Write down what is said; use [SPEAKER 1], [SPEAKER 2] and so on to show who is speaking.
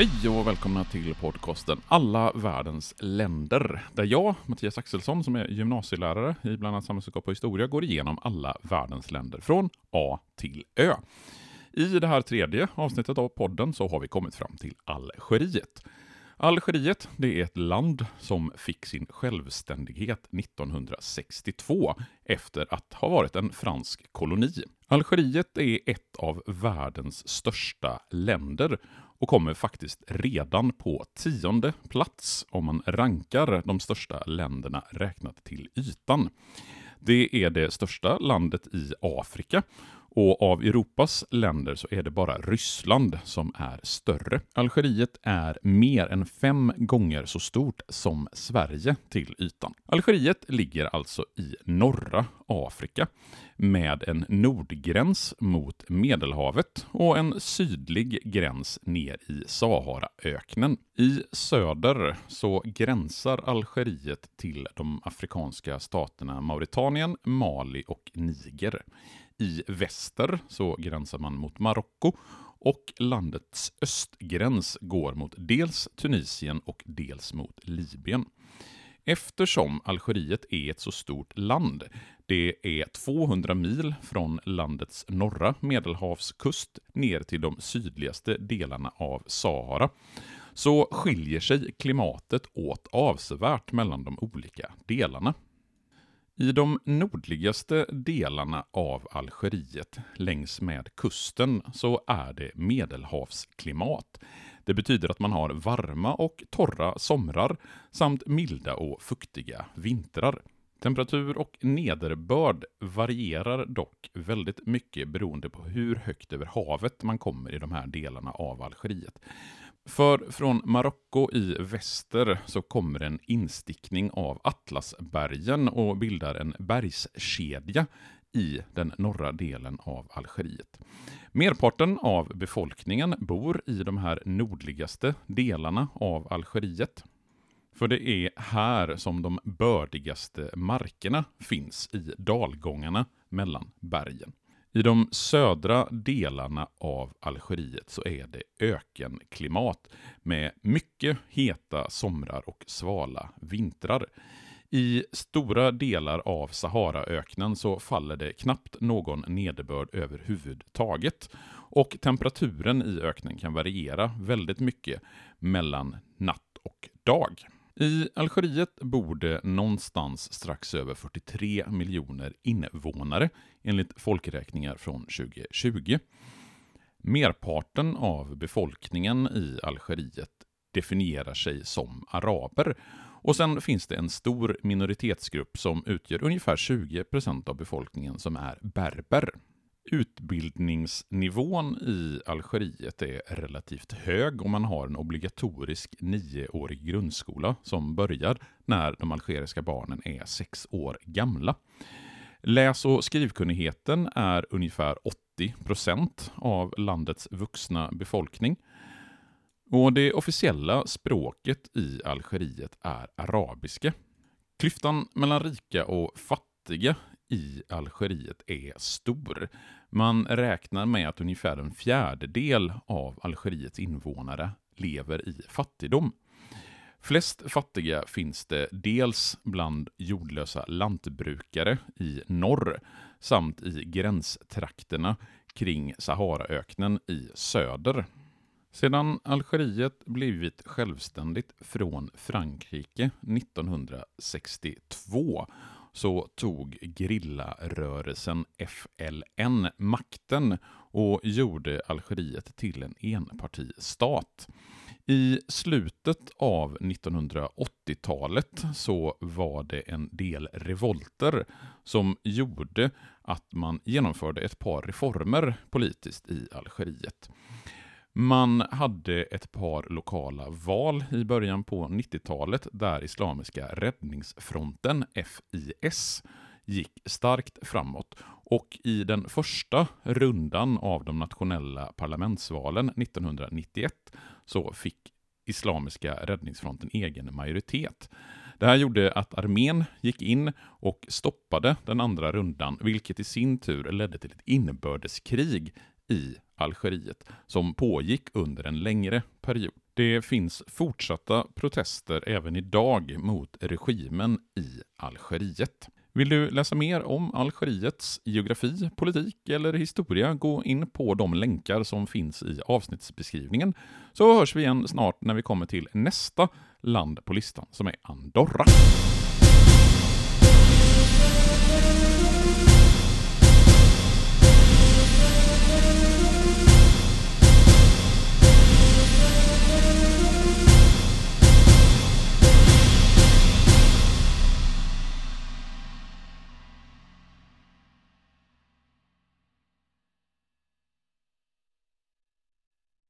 [SPEAKER 1] Hej och välkomna till podcasten Alla världens länder, där jag, Mattias Axelsson, som är gymnasielärare i bland annat samhällskunskap och historia, går igenom alla världens länder från A till Ö. I det här tredje avsnittet av podden så har vi kommit fram till Algeriet. Algeriet, det är ett land som fick sin självständighet 1962 efter att ha varit en fransk koloni. Algeriet är ett av världens största länder och kommer faktiskt redan på tionde plats om man rankar de största länderna räknat till ytan. Det är det största landet i Afrika och av Europas länder så är det bara Ryssland som är större. Algeriet är mer än fem gånger så stort som Sverige till ytan. Algeriet ligger alltså i norra Afrika med en nordgräns mot Medelhavet och en sydlig gräns ner i Saharaöknen. I söder så gränsar Algeriet till de afrikanska staterna Mauritanien, Mali och Niger. I väster så gränsar man mot Marocko och landets östgräns går mot dels Tunisien och dels mot Libyen. Eftersom Algeriet är ett så stort land, det är 200 mil från landets norra medelhavskust ner till de sydligaste delarna av Sahara, så skiljer sig klimatet åt avsevärt mellan de olika delarna. I de nordligaste delarna av Algeriet, längs med kusten, så är det medelhavsklimat. Det betyder att man har varma och torra somrar samt milda och fuktiga vintrar. Temperatur och nederbörd varierar dock väldigt mycket beroende på hur högt över havet man kommer i de här delarna av Algeriet. För från Marocko i väster så kommer en instickning av Atlasbergen och bildar en bergskedja i den norra delen av Algeriet. Merparten av befolkningen bor i de här nordligaste delarna av Algeriet. För det är här som de bördigaste markerna finns i dalgångarna mellan bergen. I de södra delarna av Algeriet så är det ökenklimat med mycket heta somrar och svala vintrar. I stora delar av Saharaöknen så faller det knappt någon nederbörd överhuvudtaget och temperaturen i öknen kan variera väldigt mycket mellan natt och dag. I Algeriet bor det någonstans strax över 43 miljoner invånare enligt folkräkningar från 2020. Merparten av befolkningen i Algeriet definierar sig som araber och sen finns det en stor minoritetsgrupp som utgör ungefär 20% av befolkningen som är berber. Utbildningsnivån i Algeriet är relativt hög och man har en obligatorisk nioårig grundskola som börjar när de algeriska barnen är sex år gamla. Läs och skrivkunnigheten är ungefär 80% av landets vuxna befolkning. Och det officiella språket i Algeriet är arabiska. Klyftan mellan rika och fattiga i Algeriet är stor. Man räknar med att ungefär en fjärdedel av Algeriets invånare lever i fattigdom. Flest fattiga finns det dels bland jordlösa lantbrukare i norr samt i gränstrakterna kring Saharaöknen i söder. Sedan Algeriet blivit självständigt från Frankrike 1962 så tog grillarörelsen FLN makten och gjorde Algeriet till en enpartistat. I slutet av 1980-talet så var det en del revolter som gjorde att man genomförde ett par reformer politiskt i Algeriet. Man hade ett par lokala val i början på 90-talet där Islamiska räddningsfronten, FIS, gick starkt framåt. Och i den första rundan av de nationella parlamentsvalen 1991 så fick Islamiska räddningsfronten egen majoritet. Det här gjorde att armén gick in och stoppade den andra rundan, vilket i sin tur ledde till ett inbördeskrig i Algeriet, som pågick under en längre period. Det finns fortsatta protester även idag mot regimen i Algeriet. Vill du läsa mer om Algeriets geografi, politik eller historia, gå in på de länkar som finns i avsnittsbeskrivningen. Så hörs vi igen snart när vi kommer till nästa land på listan, som är Andorra.